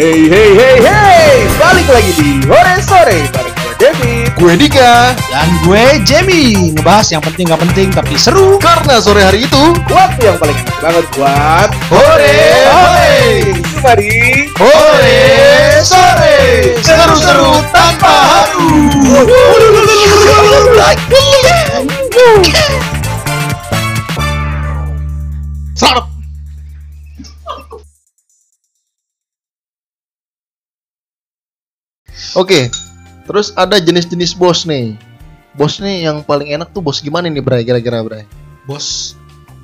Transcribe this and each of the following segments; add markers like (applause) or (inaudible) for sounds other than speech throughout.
Hey hey hey hey, balik lagi di Hore Sore bareng gue Devi. Gue Dika. Dan gue Jamie ngebahas yang penting nggak penting tapi seru. Karena sore hari itu Waktu yang paling enak banget buat Hore Hore Mari Hore Sore. Seru-seru tanpa haru. Selamat Oke, terus ada jenis-jenis bos nih. Bos nih yang paling enak tuh bos gimana nih, Bray? Kira-kira, Bray? Bos.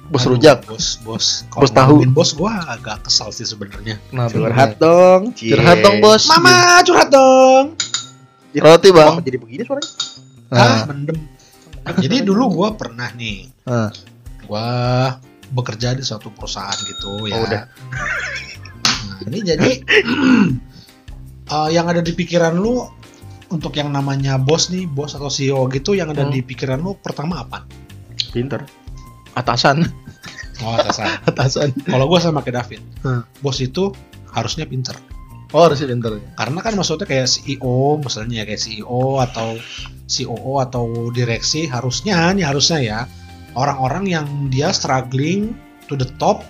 Bos Aduh, rujak. Bos, bos. Bos Kalau tahu. Bos gua agak kesal sih sebenarnya. Nah, curhat dong. Curhat dong, Bos. Mama curhat dong. Roti, Bang. Kok jadi begini suaranya? Ah, Nah, mendem. Jadi dulu gua pernah nih, nah. gua bekerja di suatu perusahaan gitu ya. Oh, udah. (laughs) Nah, ini jadi (laughs) eh, yang ada di pikiran lu untuk yang namanya bos nih, bos atau CEO gitu yang ada Hmm. di pikiran lu pertama apa? Pinter. atasan. Oh, atasan. (laughs) Atasan. Kalau gua sama kayak David, Hmm. bos itu harusnya pinter. Oh, harusnya pinter. Karena kan maksudnya kayak CEO, misalnya ya kayak CEO atau COO atau direksi harusnya nih harusnya ya orang-orang yang dia struggling to the top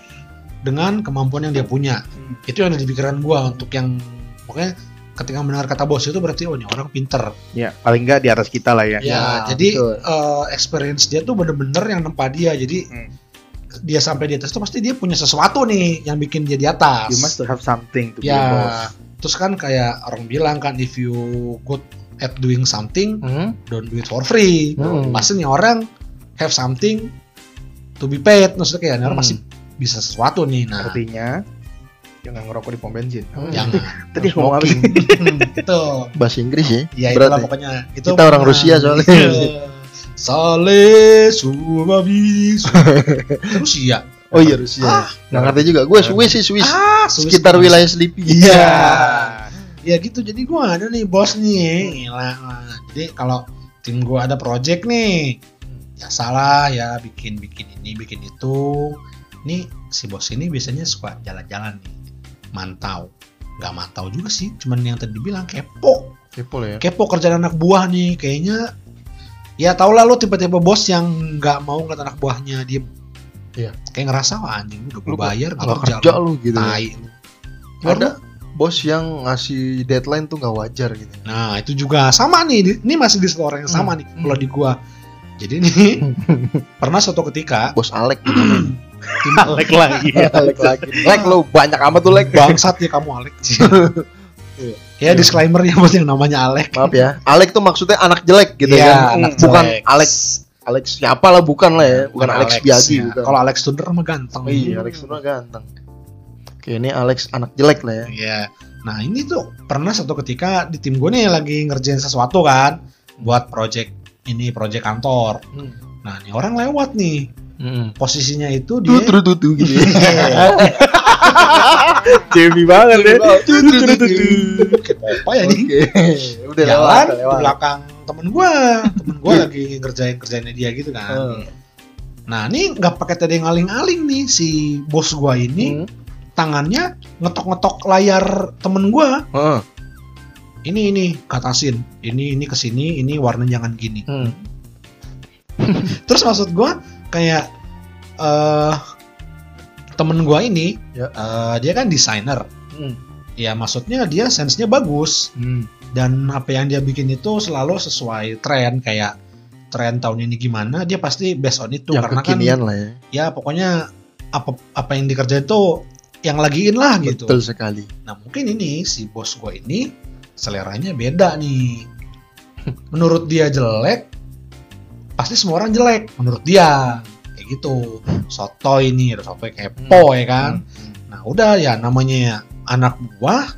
dengan kemampuan yang dia punya. Itu yang ada di pikiran gua untuk yang pokoknya ketika mendengar kata bos itu berarti oh ini orang pinter. Ya, paling nggak di atas kita lah ya. Ya, Ya, jadi betul. eh, experience dia tuh bener-bener yang nempa dia. Jadi Hmm. dia sampai di atas tuh pasti dia punya sesuatu nih yang bikin dia di atas. You must have something to be a ya boss. terus kan kayak orang bilang kan if you good at doing something Hmm? don't do it for free Hmm. pasti nih orang have something to be paid maksudnya kayak nih orang Hmm. pasti bisa sesuatu nih nah Artinya jangan ngerokok di pom bensin. Hmm. jangan (laughs) Tadi ngomong apa sih? (laughs) itu Bahasa Inggris ya? ya Berat itulah ya? pokoknya itu Kita orang. Rusia soalnya. (laughs) Iya. Sale subabi terus iya Oh iya Rusia. Ah. Nggak ngerti juga. Gue Swiss sih Swiss. ah Swiss Sekitar wilayah Sleepy. Iya. Ya gitu jadi gua ada nih bos nih. Gila. Nah, Jadi kalau tim gua ada project nih. Ya salah ya bikin bikin ini bikin itu. Nih si bos ini biasanya suka jalan-jalan nih. Mantau. Gak mantau juga sih, cuman yang tadi bilang kepo. Kepo ya. Kepo kerjaan anak buah nih kayaknya Ya tau lah lo tipe-tipe bos yang nggak mau ngeliat anak buahnya diem. Iya. Kayak ngerasa wah anjing udah gue bayar nggak Nggak kerja, lu. gitu. ya. Tai. Ada bos yang ngasih deadline tuh nggak wajar gitu. Nah itu juga sama nih, ini masih di orang yang sama nih. Hmm. Kalau di gua, jadi nih (laughs) pernah suatu ketika Bos Alek. (clears throat) (laughs) Alek lagi. Alek lagi. Lek lu banyak amat tuh Lek. bangsat ya kamu Alek. (laughs) Iya. ya disclaimer ya buat yang namanya Alek. Maaf ya. Alek tuh maksudnya anak jelek gitu Iya, kan. anak bukan. Alex Alex siapa lah bukan lah ya. Bukan, Alex, Biagi ya. Kalau Alex Thunder mah ganteng. Iya, Alex tuh ganteng. Oke, ini Alex anak jelek lah ya. Iya. Nah ini tuh pernah suatu ketika di tim gue nih lagi ngerjain sesuatu kan, buat project ini project kantor. Nah ini orang lewat nih, Hmm. posisinya itu Tuh, dia. tuh, tuh, tuh, gitu. (laughs) Jamie banget ya. Tuh, tuh, tuh, tuh. Kayak apa ya nih? (laughs) Udah lewat, lewat. belakang temen gua temen gua lagi ngerjain kerjaannya dia gitu kan Hmm. nah ini nggak pakai tadi ngaling-aling nih si bos gua ini Hmm. tangannya ngetok-ngetok layar temen gua Heeh. ini ini katasin ini ini ke sini ini warna jangan gini Hmm. (laughs) terus maksud gua kayak eh temen gua ini Ya. eh, dia kan desainer Hmm. ya maksudnya dia sense-nya bagus Hmm. dan apa yang dia bikin itu selalu sesuai tren kayak tren tahun ini gimana dia pasti based on itu Yang karena kekinian kan lah ya. ya pokoknya apa apa yang dikerjain itu yang lagi in lah gitu Betul sekali. nah mungkin ini si bos gue ini seleranya beda nih (laughs) menurut dia jelek pasti semua orang jelek menurut dia kayak gitu soto ini soto kepo ya kan nah udah ya namanya anak buah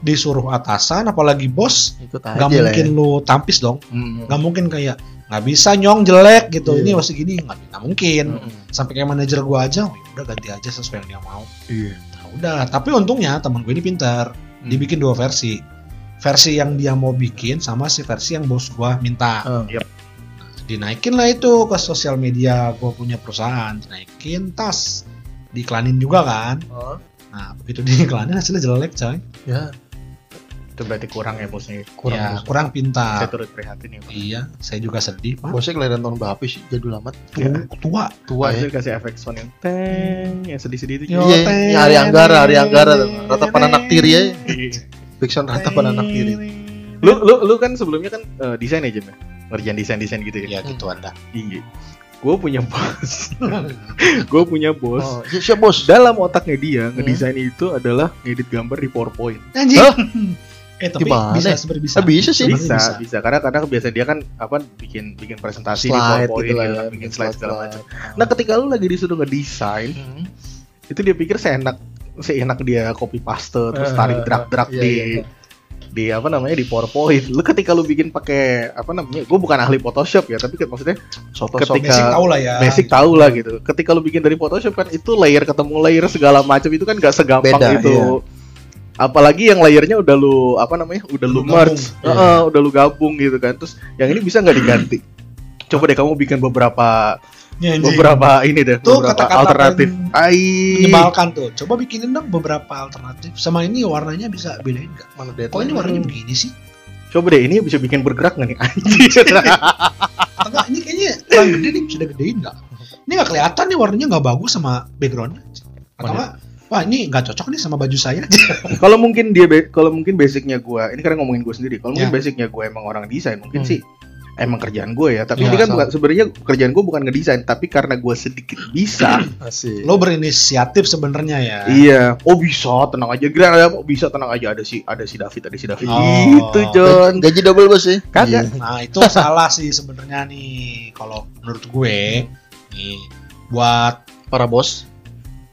disuruh atasan apalagi bos nggak lah mungkin ya. lu tampis dong Hmm. nggak mungkin kayak nggak bisa nyong jelek gitu Iya. ini masih gini nggak mungkin Hmm. sampai kayak manajer gua aja oh, ya udah ganti aja sesuai yang dia mau Iya. nah, udah tapi untungnya teman gue ini pintar Hmm. dibikin dua versi versi yang dia mau bikin sama si versi yang bos gua minta Ah. Dinaikin lah itu ke sosial media gua punya perusahaan dinaikin tas diiklanin juga kan Oh. Nah, begitu diiklanin hasilnya jelek, coy. Ya. Itu berarti kurang ya bosnya. Kurang. ya, bos. kurang Saya pintar. turut prihatin ya. Pak. Iya, saya juga sedih, Pak. Bosnya kelahiran tahun berapa sih? Jadul amat. Tu- tua. Tua Pasti ya. kasih efek sound yang teng yang sedih-sedih itu. Yo, Iya, teh, ini Ari Anggara, Ari Anggara Ratapan anak tiri ya. Iya. Backsound ratapan anak tiri. lu lu lu kan sebelumnya kan eh, desain aja ya ngerjain desain desain gitu ya Ya gitu Anda. iya gue punya bos (laughs) gue punya bos Oh, si- siap bos. dalam otaknya dia ngedesain itu adalah ngedit gambar di PowerPoint Anjing. Hah? Eh, tapi Gimana? bisa sebenarnya bisa. Ah, bisa sih. Bisa, bisa. bisa karena kadang biasa dia kan apa bikin bikin presentasi di Slide PowerPoint gitu lah ya. kan, bikin slide segala macam slide. nah ketika lu lagi disuruh ngedesain Hmm. itu dia pikir seenak seenak dia copy paste terus tarik drag drag Iya, di iya, iya. Di apa namanya di PowerPoint. Lu ketika lu bikin pakai apa namanya? Gue bukan ahli Photoshop ya, tapi maksudnya Soto Ketika- Basic tahu lah ya. basic tahu lah gitu. Ketika lu bikin dari Photoshop kan itu layer ketemu layer segala macam itu kan gak segampang Beda, itu. iya. Apalagi yang layernya udah lu apa namanya? Udah lu, Lu gabung. merge, Iya. Udah lu gabung gitu kan. Terus yang ini bisa nggak diganti? Coba deh kamu bikin beberapa Ya, beberapa ini deh, Tuh beberapa kata-kata alternatif. Ai. menyebalkan tuh. Coba bikinin dong beberapa alternatif. Sama ini warnanya bisa bedain nggak? Mana deadline? Kok ini warnanya begini sih? Coba deh ini bisa bikin bergerak nggak nih? (laughs) Anjir. Atau nggak, ini kayaknya kurang gede nih, sudah gedein nggak? Ini nggak kelihatan nih warnanya nggak bagus sama backgroundnya. Atau nggak? Wah ini nggak cocok nih sama baju saya. (laughs) kalau mungkin dia kalau mungkin basicnya gue ini karena ngomongin gue sendiri kalau mungkin Ya. basicnya gue emang orang desain mungkin Hmm. sih emang kerjaan gue ya tapi Ya, ini kan so- bukan sebenarnya kerjaan gue bukan ngedesain tapi karena gue sedikit bisa Asik. Lo berinisiatif sebenarnya ya. iya oh bisa tenang aja kira ada oh, bisa tenang aja ada si ada si David ada si David Oh. gitu John Gaji double bos ya? kagak Nah itu salah sih sebenarnya nih kalau menurut gue nih buat Para bos.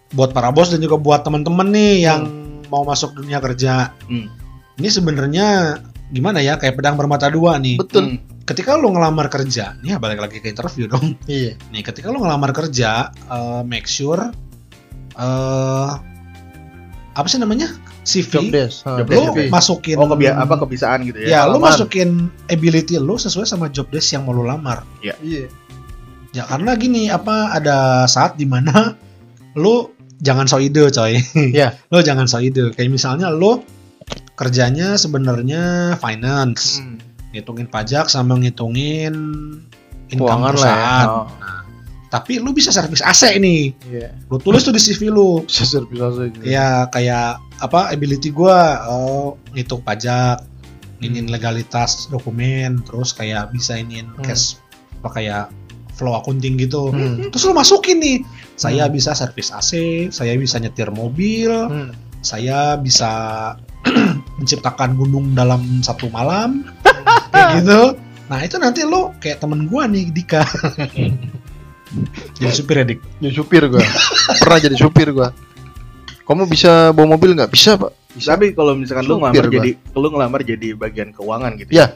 buat para bos dan juga buat teman-teman nih yang mau masuk dunia kerja. Hmm. Ini sebenarnya gimana ya kayak pedang bermata dua nih. Betul. Hmm. Ketika lo ngelamar kerja, nih balik lagi ke interview dong. Iya. Nih ketika lo ngelamar kerja, eh, make sure eh apa sih namanya CV Job desk. Ah, Job lo desk, oke. masukin oh kebia apa kebiasaan gitu ya ya lo masukin ability lo sesuai sama job desk yang mau lo lamar. Iya. Ya karena gini apa ada saat di mana lo jangan so ide coy. Iya. (laughs) lo jangan so ide. Kayak misalnya lo kerjanya sebenarnya finance, Hmm. Ngitungin pajak sama ngitungin income Keuangan lah ya. Oh. Nah, tapi lo bisa servis AC nih. Iya. Lo tulis tuh di CV lo. Bisa servis gitu. Ya kayak apa ability gua oh, ngitung pajak, nginin legalitas dokumen, terus kayak bisa iniin Hmm. cash apa kayak flow accounting gitu. Hmm. Terus lo masukin nih, saya Hmm. bisa servis AC, saya bisa nyetir mobil, Hmm. saya bisa (clears throat) menciptakan gunung dalam satu malam, (laughs) gitu. Nah itu nanti lo kayak temen gua nih Dika. Jadi supir ya Dik. Jadi supir gua. Pernah jadi supir gua. Kamu bisa bawa mobil nggak? Bisa pak. tapi kalau misalkan lu Supir ngelamar gua. jadi lu ngelamar jadi bagian keuangan gitu Iya.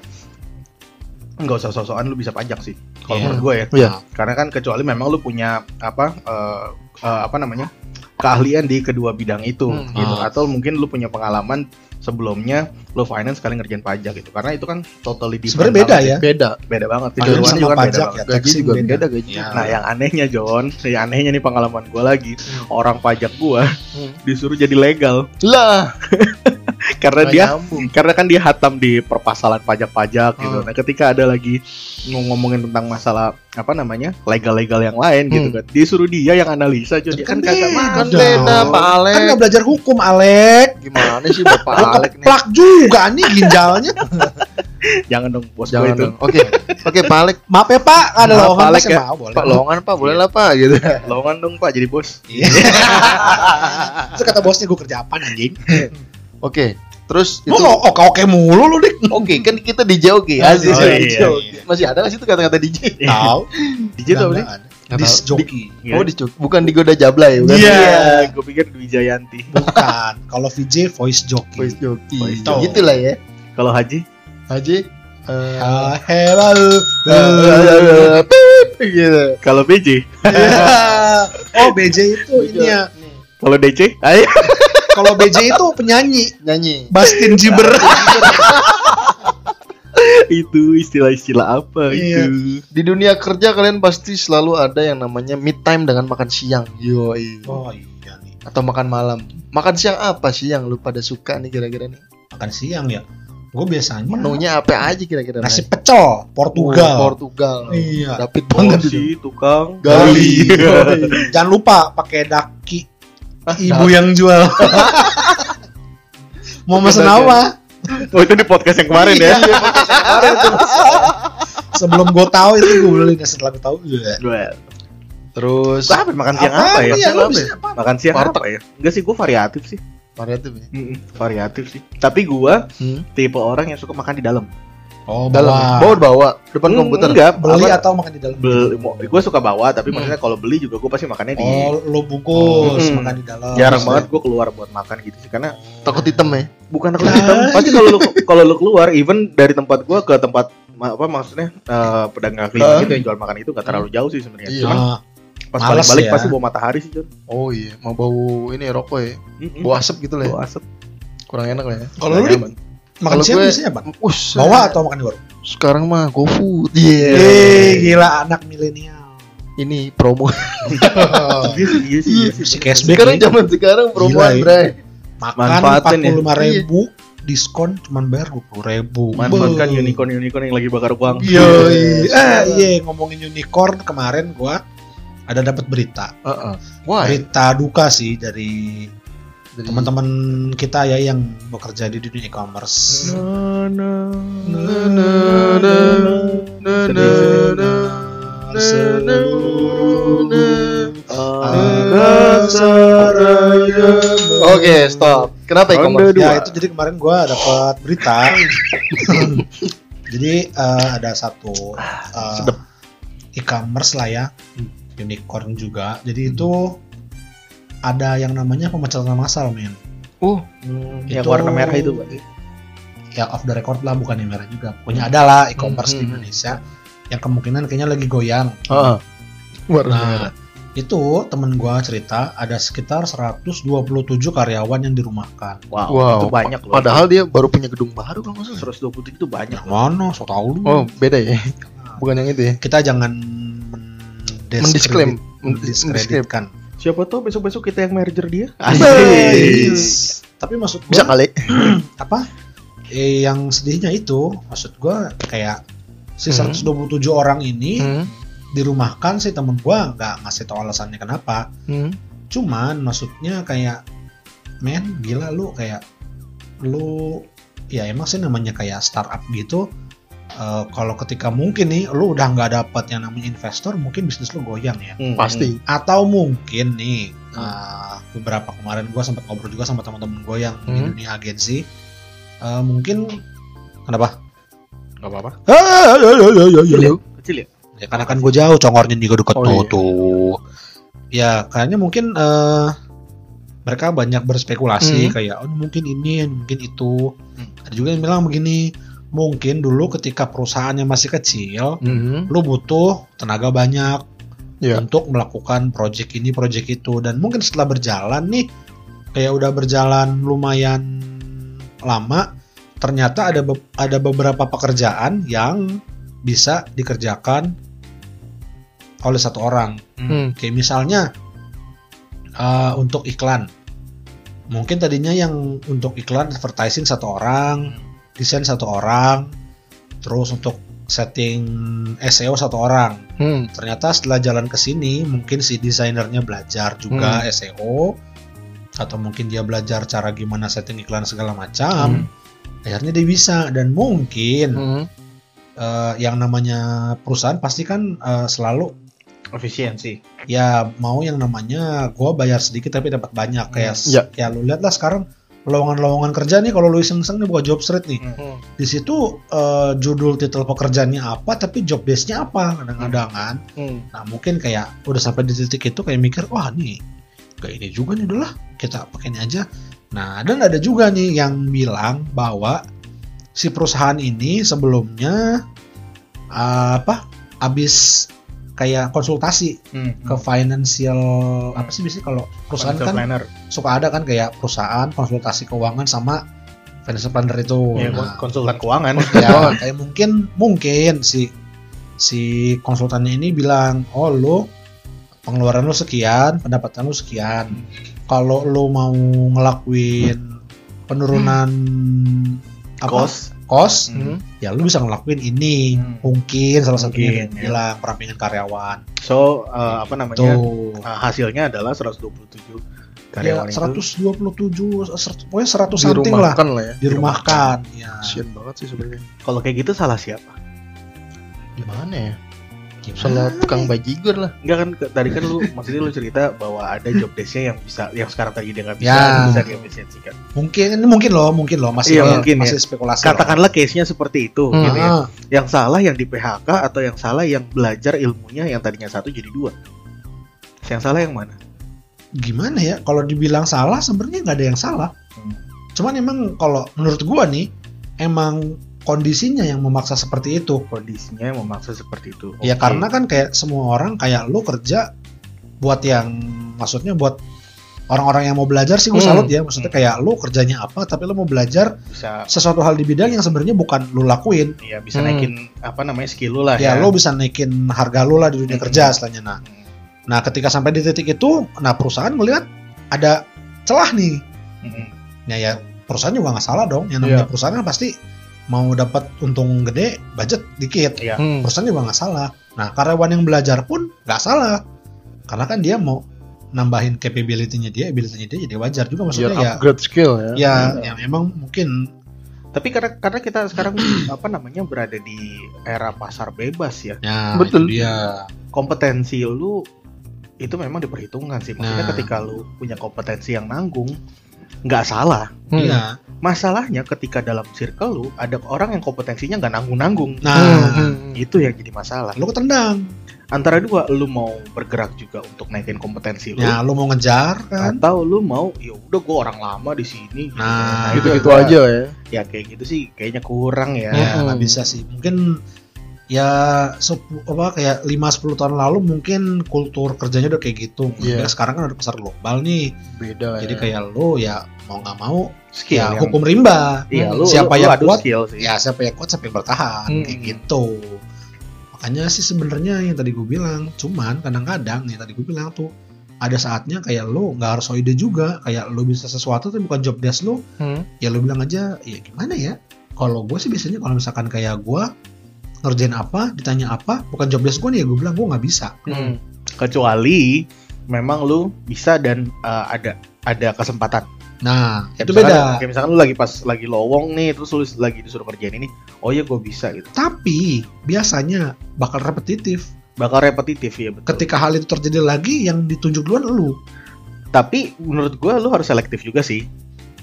nggak usah sok-sokan lu bisa pajak sih kalau Iya. menurut gue ya Iya. karena kan kecuali memang lu punya apa eh, eh, apa namanya keahlian di kedua bidang itu Hmm. gitu Ah. atau mungkin lu punya pengalaman sebelumnya lu finance sekali ngerjain pajak gitu karena itu kan totally different Sebenarnya beda banget ya. Beda. beda banget Keduanya sama juga kan beda pajak banget. ya. Gaji juga beda. beda gaji. Iya. Nah, yang anehnya John, (laughs) yang anehnya nih pengalaman gue lagi, orang pajak gua Hmm. disuruh jadi legal Lah. (laughs) karena nggak dia nyambung. karena kan dia hatam di perpasalan pajak-pajak gitu. Hmm. Nah, ketika ada lagi ng- ngomongin tentang masalah apa namanya legal-legal yang lain gitu Hmm. kan, disuruh dia yang analisa John. Dia Kan kan beda. mau. Kan beda Pak Alek. Kan nggak belajar hukum Alek. Gimana sih Bapak (laughs) Lo Alek nih? keplak juga nih ginjalnya. (laughs) Jangan dong bos gue Jangan itu. dong. Oke. Oke Pak Alek. Maaf ya Pak, ada Maaf, lowongan saya ya. mau boleh. Pak lowongan Pak boleh lah Pak gitu. (laughs) Lowongan dong Pak jadi bos. (laughs) Iya. Terus kata bosnya gue kerja apa anjing? Oke. Terus itu Lu mau oke oke mulu lu dik. Oke, kan kita DJ oke. Oh, iya, iya. Masih ada nggak sih itu kata-kata DJ? Tahu. DJ tuh apa sih? Dis joki. Iya. Oh, dicuk. Bukan digoda Jablay, bukan? Iya, gue pikir Dwi Jayanti. Bukan. (laughs) Kalau VJ voice joki. Voice joki. Voice joki. Gitu lah ya. Kalau Haji, Haji. eh, Ah, (laughs) hello. eh, eh, gitu. kalau BJ, (laughs) oh BJ itu ini ya. kalau DC, ayo. Kalau BJ itu penyanyi. Nyanyi. Bastin Jiber. Itu istilah-istilah apa Iya. itu? Di dunia kerja kalian pasti selalu ada yang namanya mid time dengan makan siang. Yo, oh iya nih. atau makan malam makan siang apa sih yang lu pada suka nih kira-kira nih makan siang ya gue biasanya menunya apa aja kira-kira nasi pecel Portugal Oh, Portugal Iya. David banget itu si tukang Gali. (laughs) jangan lupa pakai daki Ah, ibu yang jual (laughs) mau Daki. apa oh itu di podcast yang kemarin ya sebelum gue tahu itu gue beli nah setelah gue tahu iya. terus Apa makan siang apa ya? ya? Apa ya? apa? Makan siang Warteg. apa ya? Enggak sih, gue variatif sih. variatif ya variatif sih. Tapi gue hmm. tipe orang yang suka makan di dalam. Oh dalam bawa bawa bawa depan Hmm, komputer Enggak, beli apa- atau makan di dalam beli, gue suka bawa, tapi Hmm. maksudnya kalau beli juga gue pasti makannya di. oh lo bungkus Hmm. makan di dalam Jarang banget gue keluar buat makan gitu sih, karena takut hitam ya bukan takut hitam. Pasti kalau lu (laughs) kalau lu keluar, even dari tempat gue ke tempat apa maksudnya eh, pedagang kaki lima Hah? gitu yang jual makan itu gak terlalu jauh sih sebenarnya. Iya. Cuman pas males balik-balik ya. pasti bawa matahari sih, Jon. oh iya mau bau ini rokok ya Mm-mm. bau asap gitu lah ya Bawa asap. kurang enak lah ya kalau lu. Makan siang gue- biasanya apa? Us, bawa atau makan di warung? sekarang mah GoFood iya. Eh, gila anak milenial. Ini promo. Iya (laughs) sih, iya. Iya sih. si cashback sekarang zaman sekarang promoan iya. Bray. Makan Manfaatin empat ya. puluh lima ribu diskon cuman bayar dua puluh ribu. Manfaatkan unicorn unicorn yang lagi bakar uang. Iya, eh, iya ngomongin unicorn kemarin gua ada dapat berita. Heeh. wah berita duka sih dari dari- teman-teman kita ya yang bekerja di dunia e-commerce. Oke, stop. Kenapa ya e-commerce? Ya itu jadi kemarin gua dapat berita. (laughs) jadi eh, ada satu eh, Sedep. e-commerce lah ya, unicorn juga. Jadi itu ada yang namanya pemecatan massal, men. Oh, Hmm, yang Itu- warna merah itu berarti. Ya off the record lah, bukan yang merah juga. Pokoknya ada lah e-commerce di Hmm. Indonesia yang kemungkinan kayaknya lagi goyang. heeh. Warna Nah, merah. itu temen gua cerita ada sekitar 127 karyawan yang dirumahkan. Wow, Wow, itu banyak loh. Padahal dia baru punya gedung baru kalau nggak salah. 120 itu banyak. Yang mana? So tau lu. Oh, beda ya. Bukan yang itu ya. Kita jangan Mendisklaim, mendiskreditkan. Siapa tahu besok-besok kita yang merger dia. Tapi maksud gua Bisa kali. (clears throat) apa? Eh, yang sedihnya itu maksud gua kayak si Hmm. 127 orang ini Hmm. dirumahkan sih temen gua nggak ngasih tau alasannya kenapa. Hmm. Cuman maksudnya kayak men gila lu kayak lu ya emang sih namanya kayak startup gitu Eh, kalau ketika mungkin nih lu udah nggak dapat yang namanya investor mungkin bisnis lu goyang ya Hmm, Pasti. atau mungkin nih eh, beberapa kemarin gua sempat ngobrol juga sama teman-teman gue yang di Hmm. dunia agensi Eh, mungkin kenapa Gak apa-apa. Ah, ya, ya, ya, ya, ya. Kecil ya? Ya karena kan gue jauh congornya juga dekat Oh, tuh iya. tuh. Ya kayaknya mungkin eh mereka banyak berspekulasi Hmm. kayak oh mungkin ini mungkin itu. Hmm. Ada juga yang bilang begini, mungkin dulu ketika perusahaannya masih kecil, Hmm. lu butuh tenaga banyak Ya. untuk melakukan project ini, project itu dan mungkin setelah berjalan nih kayak udah berjalan lumayan lama, ternyata ada be- ada beberapa pekerjaan yang bisa dikerjakan oleh satu orang. Hmm. Kayak misalnya uh, untuk iklan, mungkin tadinya yang untuk iklan advertising satu orang, desain satu orang, terus untuk setting SEO satu orang. Hmm. Ternyata setelah jalan ke sini, mungkin si desainernya belajar juga SEO, atau mungkin dia belajar cara gimana setting iklan segala macam. Akhirnya dia bisa dan mungkin Hmm. eh, yang namanya perusahaan pasti kan eh, selalu Efisiensi. ya mau yang namanya gua bayar sedikit tapi dapat banyak kayak Hmm, ya. ya lu lihat lah sekarang lowongan-lowongan kerja nih kalau lu iseng-iseng nih buka job street nih. Hmm. di situ eh, judul titel pekerjaannya apa tapi job base-nya apa kadang-kadang kan. Hmm. nah mungkin kayak udah sampai di titik itu kayak mikir wah nih kayak ini juga nih udahlah kita pakai ini aja. Nah dan ada juga nih yang bilang bahwa si perusahaan ini sebelumnya eh, apa habis kayak konsultasi Hmm. ke financial apa sih biasanya kalau perusahaan Financial kan planner. suka ada kan kayak perusahaan konsultasi keuangan sama financial planner itu. Ya, Nah, konsultan keuangan. (laughs) ya, (laughs) kayak mungkin mungkin si si konsultannya ini bilang, "Oh, lo pengeluaran lu sekian, pendapatan lu sekian. Kalau lu mau ngelakuin penurunan apa? Kos. kos, Hmm. ya lu bisa ngelakuin ini. Hmm. Mungkin salah satunya Mungkin, ya. bilang perampingan karyawan. So eh, apa namanya? Tuh. eh, hasilnya adalah 127 Ya, karyawan itu 127 100, pokoknya 100 something lah Dirumahkan lah ya. dirumahkan. Ya. Kasian banget sih sebenarnya. kalau kayak gitu salah siapa? Gimana ya? Gimana? Salah tukang bajigur lah. Enggak kan tadi kan lu (laughs) maksudnya lu cerita bahwa ada job desk-nya yang bisa yang sekarang tadi dia nggak bisa Ya. bisa diefisiensikan. Mungkin ini mungkin loh, mungkin loh masih Iya, mungkin masih ya. spekulasi. Katakanlah case-nya seperti itu Hmm. gitu ya. Ah, Yang salah yang di PHK atau yang salah yang belajar ilmunya yang tadinya satu jadi dua. Yang salah yang mana? gimana ya? Kalau dibilang salah sebenarnya nggak ada yang salah. Hmm. Cuman emang kalau menurut gua nih emang kondisinya yang memaksa seperti itu. Kondisinya yang memaksa seperti itu. Ya karena kan kayak semua orang kayak lu kerja buat yang maksudnya buat orang-orang yang mau belajar sih gue Hmm. salut ya. Maksudnya kayak lu kerjanya apa tapi lu mau belajar bisa sesuatu hal di bidang yang sebenarnya bukan lu lakuin. ya bisa Hmm. naikin apa namanya skill lu lah Ya, ya. lu bisa naikin harga lu lah di dunia Hmm. kerja istilahnya. Nah, Hmm. nah ketika sampai di titik itu, nah perusahaan melihat ada celah nih. Hmm. Ya ya perusahaan juga nggak salah dong. Yang namanya Iya. perusahaan kan pasti mau dapat untung gede, budget dikit. Iya. Hmm. Perusahaan juga nggak salah. Nah karyawan yang belajar pun nggak salah, karena kan dia mau nambahin capability-nya dia, ability-nya dia jadi wajar juga maksudnya ya. upgrade skill ya. Ya, Iya. ya memang mungkin Tapi karena karena kita sekarang apa namanya berada di era pasar bebas ya. ya Betul. dia. Kompetensi lu itu memang diperhitungkan sih. Maksudnya Nah. ketika lu punya kompetensi yang nanggung nggak salah. Hmm. Masalahnya ketika dalam circle lu ada orang yang kompetensinya nggak nanggung-nanggung. Nah, Hmm. Itu yang jadi masalah. lu ketendang. Antara dua, lu mau bergerak juga untuk naikin kompetensi lu, Ya, lu mau ngejar kan? atau lu mau ya udah gua orang lama di sini. gitu. Nah, itu Gitu-gitu agak- aja ya. Ya kayak gitu sih kayaknya kurang ya. Ya, Hmm. bisa sih. Mungkin ya sepu- apa kayak 5 10 tahun lalu mungkin kultur kerjanya udah kayak gitu. Iya. Ya, sekarang kan udah pasar global nih. Beda Jadi ya. kayak lu ya mau nggak mau Skill ya yang- hukum rimba. Iya, lu, Siapa lu, lu yang adu kuat, skill sih. Ya siapa yang kuat siapa yang bertahan Hmm. kayak gitu. Makanya sih sebenarnya yang tadi gue bilang, cuman kadang-kadang yang tadi gue bilang tuh ada saatnya kayak lu nggak harus ide juga, kayak lu bisa sesuatu tapi bukan job desk lu, Hmm. ya lu bilang aja ya gimana ya kalau gue sih biasanya kalau misalkan kayak gue ngerjain apa ditanya apa bukan job desk gue nih ya gue bilang gue nggak bisa Hmm. Kecuali memang lu bisa dan uh, ada ada kesempatan. nah Kayak itu misalkan- beda Kayak misalkan lu lagi pas lagi lowong nih, terus lu lagi disuruh kerjain ini, oh iya gue bisa gitu. tapi biasanya bakal repetitif Bakal repetitif ya betul. ketika hal itu terjadi lagi yang ditunjuk duluan lu Tapi menurut gue lu harus selektif juga sih.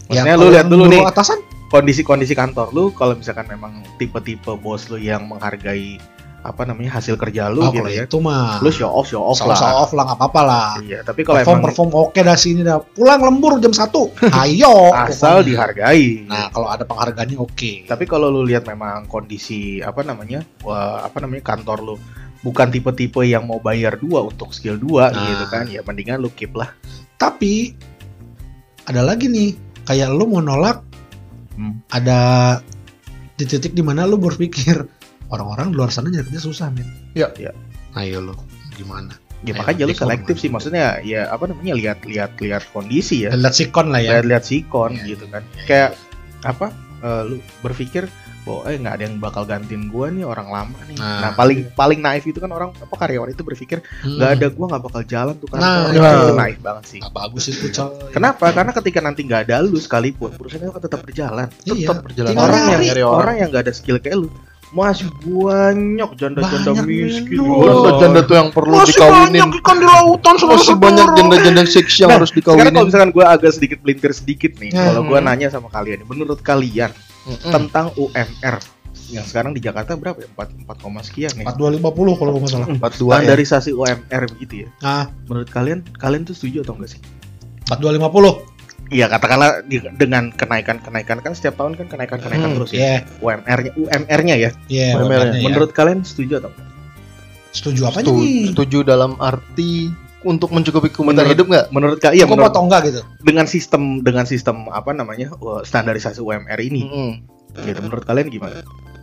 ya Maksudnya lu kalau lihat yang dulu nih atasan kondisi-kondisi kantor lu kalau misalkan memang tipe-tipe bos lu yang menghargai apa namanya hasil kerja lu oh, gitu ya. itu mah Lu show off show off show, lah. show off lah nggak apa-apa lah Iya, tapi kalau perform emang perform oke dah sini dah pulang lembur jam satu (laughs) ayo asal pokoknya. dihargai. nah kalau ada penghargaannya oke Tapi kalau lu lihat memang kondisi apa namanya, wah, apa namanya kantor lu bukan tipe-tipe yang mau bayar dua untuk skill dua Nah. gitu kan, ya mendingan lu keep lah. tapi ada lagi nih kayak lu mau nolak Hmm. ada di titik di mana lu berpikir orang-orang di luar sana nyari kerja susah men Ya. Ya. ayo lu gimana Ya Ayo, makanya lu selektif sih, maksudnya ya apa namanya lihat-lihat lihat kondisi ya, lihat sikon lah ya lihat-lihat sikon Iya, gitu kan. iya, Kayak apa? eh, lu berpikir bahwa eh nggak ada yang bakal gantiin gua nih orang lama nih. Nah. Nah, paling paling naif itu kan orang apa karyawan itu berpikir Hmm. nggak ada gua nggak bakal jalan tuh kantor. Nah, itu iya. naif banget sih. Nggak bagus itu coy Kenapa? Karena ketika nanti nggak ada lu sekalipun perusahaan itu akan tetap berjalan. Iya. Tetap berjalan. Tinggal orang yang orang. orang yang nggak ada skill kayak lu masih banyak janda-janda Banyak, miskin. Janda-janda tuh yang perlu dikawinin. ikan di lautan Masih banyak janda-janda seks yang Nah, harus Sekarang kalau dikawinin. misalkan gue agak sedikit pelintir sedikit nih, Hmm. kalau gue nanya sama kalian, nih, menurut kalian Mm-mm. tentang UMR yang sekarang di Jakarta berapa ya? 4, 4, koma sekian nih. empat dua lima puluh kalau gue nggak salah 42 ya. Standarisasi UMR begitu ya. nah Menurut kalian, kalian tuh setuju atau enggak sih? empat dua lima puluh Iya katakanlah dengan kenaikan-kenaikan kan setiap tahun kan kenaikan-kenaikan Hmm, terus ya. ya UMR-nya UMR-nya ya. ya Bener, makanya ya. Menurut kalian setuju atau enggak? setuju apa Setuju, nih setuju dalam arti untuk mencukupi kebutuhan Menurut- hidup nggak? Menurut kalian iya cukup menurut atau enggak gitu dengan sistem dengan sistem apa namanya uh, standarisasi UMR ini Mm-mm. gitu menurut kalian gimana?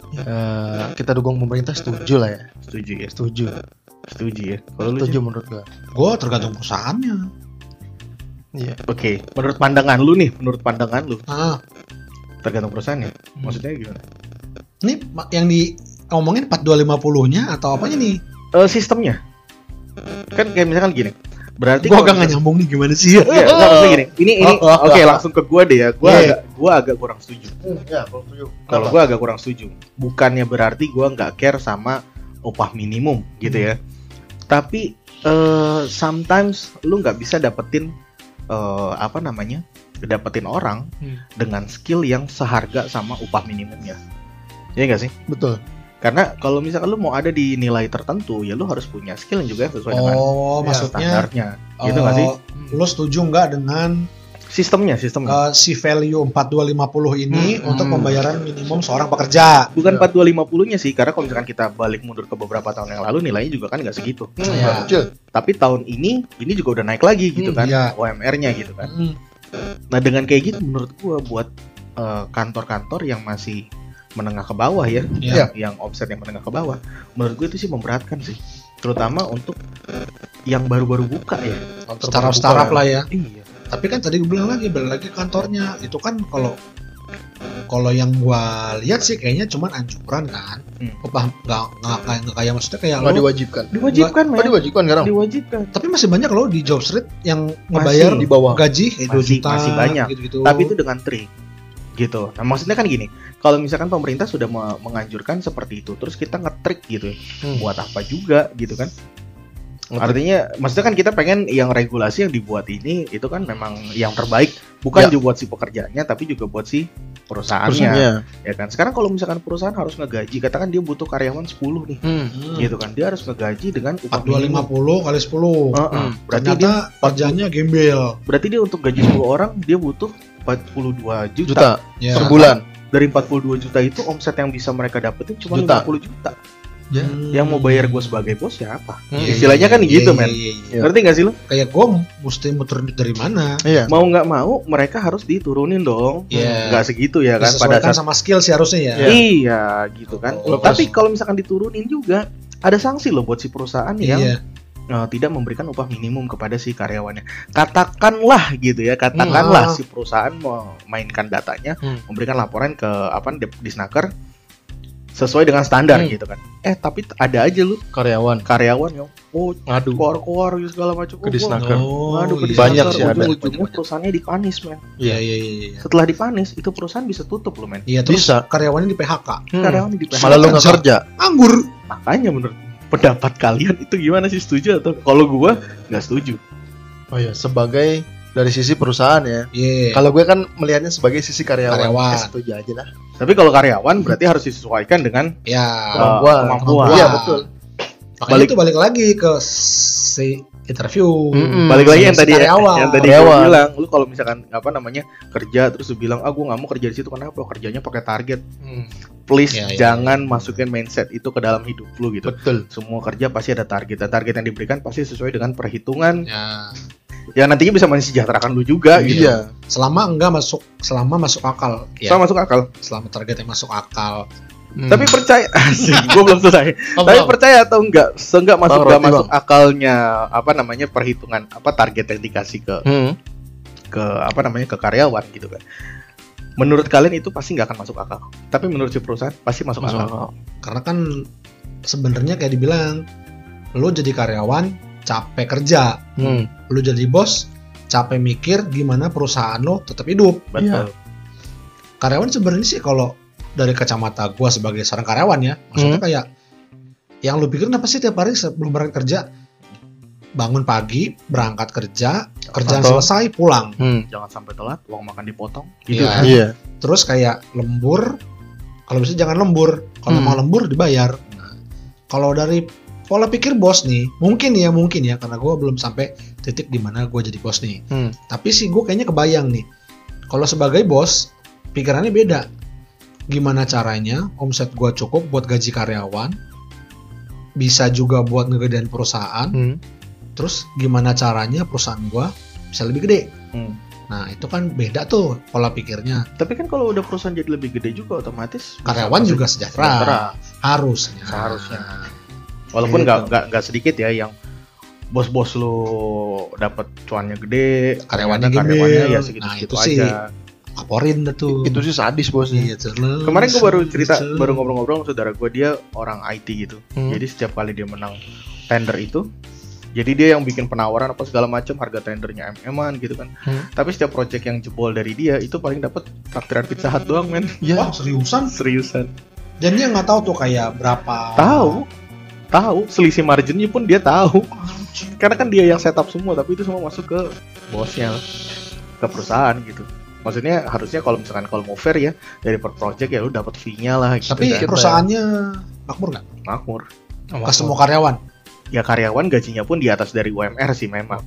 Eh, kita dukung pemerintah setuju lah ya. Setuju ya? Setuju. Setuju ya. Kalau lu Setuju menurut gua. Gue tergantung perusahaannya. Iya. Oke, menurut pandangan lu nih, menurut pandangan lu, Ah, tergantung perusahaannya. Maksudnya gimana? ini yang di ngomongin 4250-nya atau apanya nih? Eh, sistemnya. Kan kayak misalkan gini. Berarti Gue kalau agak nggak nyambung nih gimana sih ya? Iya, enggak maksudnya gini. Ini ini Oh, oh, oke oh. langsung ke gua deh ya. Gua Iya. agak gua agak kurang setuju. Ya, kalau setuju. Kalau gua agak kurang setuju. Bukannya berarti gua nggak care sama upah minimum gitu ya. Tapi eh sometimes lu nggak bisa dapetin eh apa namanya? dapetin orang Hmm. dengan skill yang seharga sama upah minimumnya. Iya nggak sih? betul. Karena kalau misalkan lu mau ada di nilai tertentu, ya lu harus punya skill yang juga sesuai dengan Oh, ya, maksudnya standarnya. Gitu nggak sih? eh, Lu setuju nggak dengan Sistemnya, sistemnya. eh, si value 4250 ini Hmm. untuk pembayaran minimum seorang pekerja? Bukan Iya. 4250-nya sih, karena kalau misalkan kita balik mundur ke beberapa tahun yang lalu nilainya juga kan nggak segitu. Hmm, Iya. kecil. Tapi tahun ini ini juga udah naik lagi gitu Hmm, kan, iya. OMR-nya gitu kan. Hmm. Nah dengan kayak gitu menurut gua buat eh, kantor-kantor yang masih menengah ke bawah ya, Iya. yang, yang offset yang menengah ke bawah, menurut gue itu sih memberatkan sih, terutama untuk yang baru-baru buka ya. Startup startup lah ya. Iya. Tapi kan tadi gue bilang lagi balik lagi kantornya itu kan kalau kalau yang gua lihat sih kayaknya cuman anjuran kan. Hmm. Nggak nggak kayak nggak kayak maksudnya kayak Nggak lo, diwajibkan. Diwajibkan, Oh, men. diwajibkan sekarang. Diwajibkan. tapi masih banyak loh di job street yang ngebayar di bawah. gaji eh, 2 Masih- juta masih banyak. gitu-gitu. Tapi itu dengan trik gitu. Nah maksudnya kan gini, kalau misalkan pemerintah sudah me- menganjurkan seperti itu, terus kita ngetrik gitu, ya, Hmm. buat apa juga gitu kan? Ngetrik. Artinya, maksudnya kan kita pengen yang regulasi yang dibuat ini itu kan memang yang terbaik, bukan Ya. juga buat si pekerjaannya, tapi juga buat si perusahaannya, Perusahaannya. ya kan? Sekarang kalau misalkan perusahaan harus ngegaji, katakan dia butuh karyawan 10 nih, Hmm. Hmm. gitu kan? Dia harus ngegaji dengan upah minimum. 4250 kali 10. Heeh. Hmm. Berarti Ternyata dia kerjanya gembel. berarti dia untuk gaji 10 orang dia butuh 42 juta. Juta Ya. per bulan. Dari 42 juta itu omset yang bisa mereka dapetin cuma Juta. 50 juta. Ya. Hmm. Yang mau bayar gue sebagai bos siapa? Hmm. Iya, Istilahnya kan iya, gitu, iya, men. iya, iya. Iya. Ngerti gak sih lo? Kayak gue mesti muter duit dari mana? Iya. Mau nggak mau mereka harus diturunin dong. Iya. Nggak segitu ya kan pada saat sama skill sih harusnya ya. Iya. Iya gitu kan. Oh. Tapi kalau misalkan diturunin juga ada sanksi loh buat si perusahaan yang Iya. eh, tidak memberikan upah minimum kepada si karyawannya. Katakanlah gitu ya, katakanlah Hmm. si perusahaan memainkan datanya, Hmm. memberikan laporan ke apa di Disnaker sesuai dengan standar Hmm. gitu kan. Eh tapi ada aja lu Karyawan karyawan yang oh ngadu. keluar-keluar gitu segala macam. Ke Oh, gua Disnaker. Oh, Waduh, ke iya. Banyak sih ada. Ujung-ujungnya perusahaannya dipanis, men. Iya, iya, iya, iya. Setelah dipanis, itu perusahaan bisa tutup loh, men. Iya, terus Bisa. karyawannya di PHK. Hmm. Karyawan di Malah lu nggak kerja. Anggur. Makanya menurut pendapat kalian itu gimana sih setuju atau kalau gua nggak setuju? Oh iya, sebagai dari sisi perusahaan ya. Iya. Kalau gue kan melihatnya sebagai sisi karyawan. Karyawan. Eh, setuju aja lah. Tapi kalau karyawan berarti harus disesuaikan dengan ya. Kemampuan. kemampuan. Iya betul. Makanya Balik- itu balik lagi ke si interview. Mm-mm. balik lagi yang tadi karyawan. yang tadi gua bilang lu kalau misalkan apa namanya kerja terus lu bilang ah gua nggak mau kerja di situ kenapa kerjanya pakai target Hmm, please Iya, iya, jangan masukin mindset itu ke dalam hidup lu gitu betul. semua kerja pasti ada target dan target yang diberikan pasti sesuai dengan perhitungan Ya. yang nantinya bisa mensejahterakan lu juga gitu Iya. Selama enggak masuk selama masuk akal. Ya. sama masuk akal Selama targetnya masuk akal. Hmm. tapi percaya (laughs) asik gua belum selesai Oh, tapi belum. percaya atau enggak seenggak masuk Bang, enggak masuk akalnya apa namanya perhitungan apa target yang dikasih ke Hmm. ke apa namanya ke karyawan gitu kan menurut kalian itu pasti nggak akan masuk akal tapi menurut si perusahaan pasti masuk, Masuk akal akal. Karena kan sebenarnya kayak dibilang lu jadi karyawan capek kerja. Hmm. Lu jadi bos capek mikir gimana perusahaan lo tetap hidup. betul Karyawan sebenarnya sih kalau dari kacamata gua sebagai seorang karyawan ya, maksudnya kayak yang lu pikirin apa sih tiap hari sebelum berangkat kerja? Bangun pagi, berangkat kerja, kerjaan Atau- selesai, pulang. Hmm. jangan sampai telat uang makan dipotong gitu Iya. kan Iya. Terus kayak lembur, kalau bisa jangan lembur. Kalau Hmm. mau lembur dibayar. Nah, kalau dari pola pikir bos nih, mungkin ya mungkin ya karena gua belum sampai titik di mana gue jadi bos nih. Hmm. Tapi sih gue kayaknya kebayang nih. Kalau sebagai bos, pikirannya beda. Gimana caranya omset gue cukup buat gaji karyawan, bisa juga buat ngegedein perusahaan. Hmm. Terus gimana caranya perusahaan gue bisa lebih gede. Hmm. Nah itu kan beda tuh pola pikirnya. tapi kan kalau udah perusahaan jadi lebih gede juga otomatis Karyawan juga sejahtera. sejahtera. Harusnya. Seharusnya. Walaupun Gitu. nggak nggak sedikit ya yang bos-bos lu dapat cuannya gede, Karyawannya ternyata gembel. karyawannya ya Nah, segitu-segitu itu sih. Laporin dah tuh. Itu sih sadis bos. Iya, terus. Kemarin gue baru cerita, terus. baru ngobrol-ngobrol sama saudara gue dia orang IT gitu. Hmm. Jadi setiap kali dia menang tender itu, jadi dia yang bikin penawaran apa segala macam harga tendernya mm gitu kan. Hmm. Tapi setiap project yang jebol dari dia itu paling dapat traktiran pizza hut doang men. Ya. Wah, seriusan? Seriusan. Dan dia nggak tahu tuh kayak berapa. Tahu, tahu selisih marginnya pun dia tahu. Karena kan dia yang setup semua, tapi itu semua masuk ke bosnya, ke perusahaan gitu. Maksudnya harusnya kalau misalkan kalau mau fair ya dari per project ya lu dapat fee-nya lah gitu. Tapi kan. perusahaannya makmur nggak? makmur. Ke semua karyawan. Ya karyawan gajinya pun di atas dari UMR sih memang.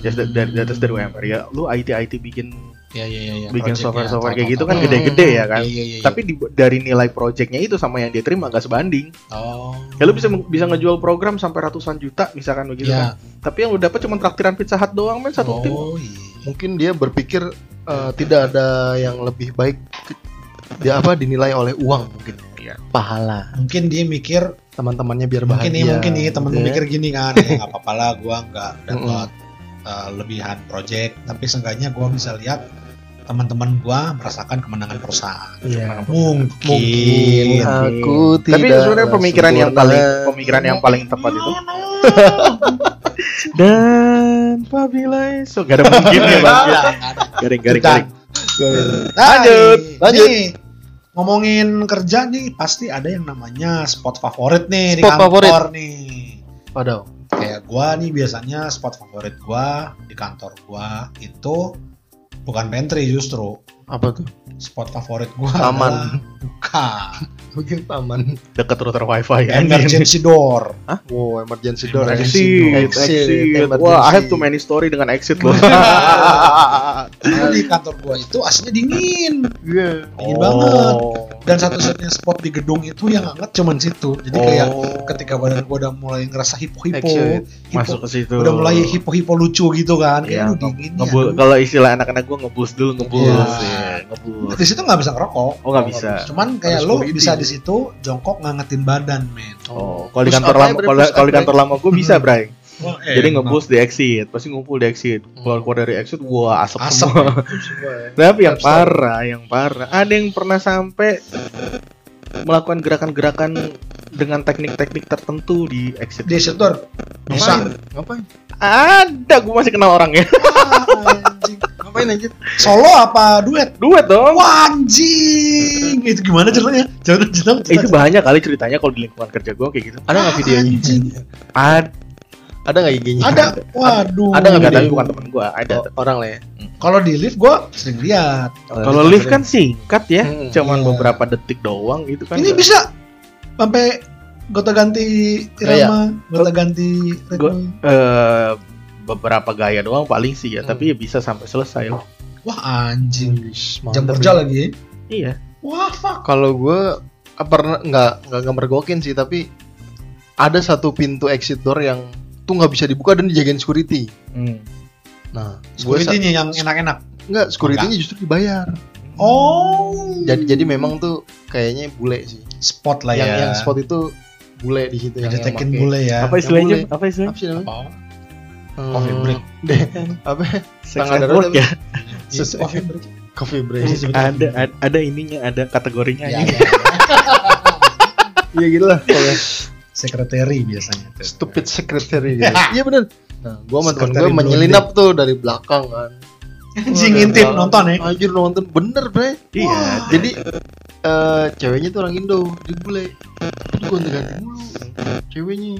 Ya, dari, dari, di atas dari UMR ya lu IT IT bikin Iya iya iya. bikin project-nya, software-software kayak gitu kan gede-gede ya kan. Iya iya iya. Tapi di, dari nilai projectnya itu sama yang dia terima gak sebanding. oh. Ya lu bisa bisa ngejual program sampai ratusan juta misalkan begitu Iya. kan. Tapi yang lu dapat cuma traktiran pizza hut doang men satu tim. Oh iya. Mungkin dia berpikir eh, tidak ada yang lebih baik dia apa dinilai oleh uang mungkin. Iya. Pahala. Mungkin dia mikir Teman-temannya biar mungkin bahagia. nih mungkin nih temen gitu gue ya. mikir gini kan ya nggak apa-apa lah gue nggak dapat uh, lebihan project tapi seenggaknya gue bisa lihat teman-teman gue merasakan kemenangan perusahaan Iya. mungkin Mungkin aku tidak. Tapi sebenarnya pemikiran yang paling pemikiran yang paling tepat itu. (laughs) Dan apabila so gak ada mungkin ya bang. Garing garing garing. Lanjut, lanjut. nih, ngomongin kerja nih pasti ada yang namanya spot favorit nih di Spot kantor favorit. nih Padahal. kayak gua nih biasanya spot favorit gua di kantor gua itu bukan pantry justru Apa tuh? spot favorit gua Taman. bukan Mungkin taman. Dekat router wifi ya. (laughs) emergency door Wow, emergency door. Exit, Exit, exit. emergency. Wah, I have too many story dengan exit loh. (laughs) karena di kantor gua itu aslinya dingin Iya. dingin banget dan satu-satunya spot di gedung itu yang hangat cuman situ jadi kayak Oh. ketika badan gua udah mulai ngerasa hipo-hipo hipo- masuk ke situ. udah mulai hipo-hipo lucu gitu kan Iya, kayak lu dingin ya. Kalau istilah anak-anak gua ngebus dulu, ngebus. Iya. Ya, ngebus. di situ nggak bisa ngerokok Oh, nggak bisa. cuman kayak Harus security. bisa di situ jongkok ngangetin badan men Oh, kalau di kantor lama, kalau di kantor lama gue bisa, Bray. Oh, Jadi ngebus di exit, pasti ngumpul di exit. Keluar keluar dari exit, wah asap, (laughs) Asap, semua. Ya. Tapi yang parah, yang parah, ada yang pernah sampai melakukan gerakan-gerakan dengan teknik-teknik tertentu di exit. di exit door bisa Ngapain? Ada, gue masih kenal orangnya. Ah, anjing. Ngapain anjir? solo apa duet Duet dong. Wah, anjing itu gimana ceritanya cerita cerita Eh, itu banyak kali ceritanya kalau di lingkungan kerja gue kayak gitu. Ada nggak videonya? Ada, Ada nggak IG-nya? ada waduh Ada nggak tapi bukan temen gue. Ada. Oh, orang lah ya. kalau di lift gua sering lihat Kalau lift kan singkat ya, Hmm, cuman iya. beberapa detik doang gitu kan. ini bisa sampai gonta ganti irama gonta ganti ritme eh beberapa gaya doang paling sih ya, Hmm. tapi ya bisa sampai selesai loh. wah anjing Mantap jam ya. kerja lagi ya. Iya. wah fuck Kalau gue pernah nggak nggak nggak mergokin sih, tapi ada satu pintu exit door yang tuh nggak bisa dibuka dan dijagain security. Hmm. Nah, gue security yang enak-enak nggak security-nya justru dibayar. oh Jadi jadi memang tuh kayaknya bule sih. spot lah yang ya yang spot itu bule di situ yang yang make. bule ya Apa istilahnya? Apa istilahnya? Apa Coffee break. (laughs) deh, apa? Sex network darurat ya. (laughs) Coffee break Coffee break. Ada, ada ada ininya, ada kategorinya. ya, ini. ya. (laughs) Iya gitu lah. sekretari biasanya tuh. Stupid secretary gitu. Iya bener. Nah, gua sama temen gue menyelinap tuh dari belakang kan. anjing intip nonton ya Anjir nonton bener bre. Iya. Jadi eh ceweknya tuh orang Indo, dia bule. Itu gonta ganti mulu. Ceweknya.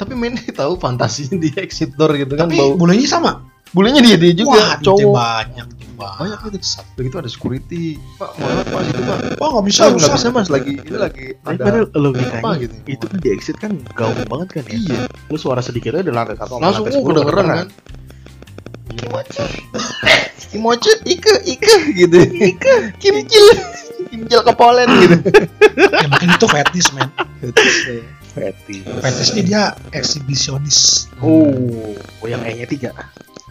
Tapi mainnya (laughs) tahu fantasinya di exit door gitu kan tapi bau. bulenya sama Bulenya dia dia juga wah cowok. banyak Bang. Banyak itu. Begitu ada security. Pak, maaf Pak itu Pak. wah nggak bisa nggak bisa Mas lagi ini lagi ada padahal logikanya apa gitu. itu kan di exit kan gaung banget kan ya. Iya. Lu suara sedikit aja di lantai satu sama Langsung lantai uh, sepuluh kedengeran kan. Kimochi. (laughs) Kimochi Ike Ike gitu. Ike Kimcil. Kimcil kepolen gitu. (laughs) ya mungkin itu fetish men Fetish. Fetishnya dia eksibisionis Oh, oh yang E-nya tiga.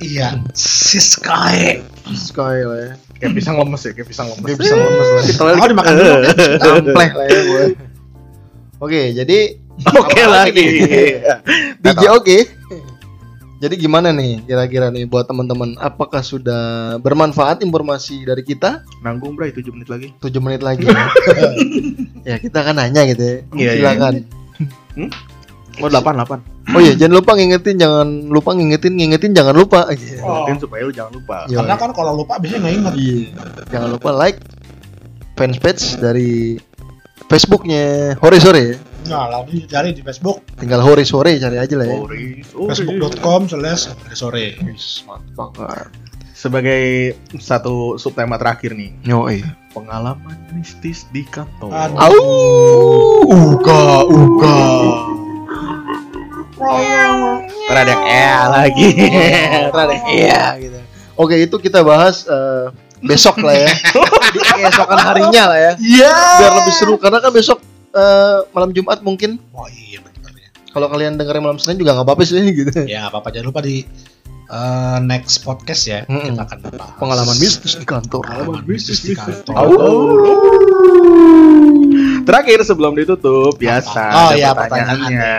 iya si Sky Sky lah ya. Kayak pisang lemes ya, kayak pisang lemes. Kayak pisang lemes lah. Ditelan Oh, dimakan dulu. (laughs) Ampleh lah ya gue. Oke, jadi (laughs) Oke lagi. (laughs) DJ oke. Jadi gimana nih kira-kira nih buat teman-teman apakah sudah bermanfaat informasi dari kita? Nanggung bray 7 menit lagi. 7 menit lagi. ya kita kan nanya gitu ya. Iya, iya. Silakan. Hmm? Oh 8 8. Oh iya, jangan lupa ngingetin, jangan lupa ngingetin, ngingetin jangan lupa. Iya. Oh. Ingetin supaya lu jangan lupa. Iya. Karena kan kalau lupa biasanya nggak inget. Iya. Jangan lupa like fanpage dari Facebooknya Hore Sore ya. Nah, lalu cari di Facebook Tinggal Hore Sore cari aja lah ya. Facebook.com slash sore. Mantap banget. Sebagai satu subtema terakhir nih, Yoi. Pengalaman mistis di kantor. Aduh. Au, uga, uga. Ntar ada yang eh lagi. (laughs) Ntar ada iya gitu. Oke, itu kita bahas eh, besok lah ya. (laughs) Di keesokan harinya lah ya. Iya. Biar lebih seru karena kan besok eh, malam Jumat mungkin. Oh iya benar ya. Kalau kalian dengerin malam Senin juga nggak apa-apa sih gitu. Ya nggak apa-apa jangan lupa di eh, next podcast ya Mm-mm. kita akan bahas Pengalaman mistis di kantor. pengalaman bisnis di kantor. Terakhir sebelum ditutup biasa. Oh, ada iya, pertanyaannya.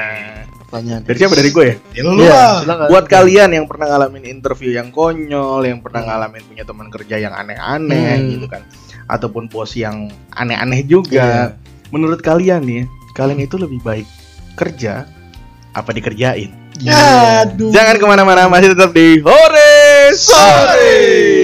Pertanyaan. Dari siapa? Dari gue ya? Ya, lu Iya, lah. silakan. Buat kalian yang pernah ngalamin interview yang konyol, yang pernah ngalamin punya teman kerja yang aneh-aneh Hmm. gitu kan, ataupun bos yang aneh-aneh juga, menurut kalian nih, kalian itu lebih baik kerja apa dikerjain? Aduh. Jangan ke mana-mana, masih tetap di Hore Sore.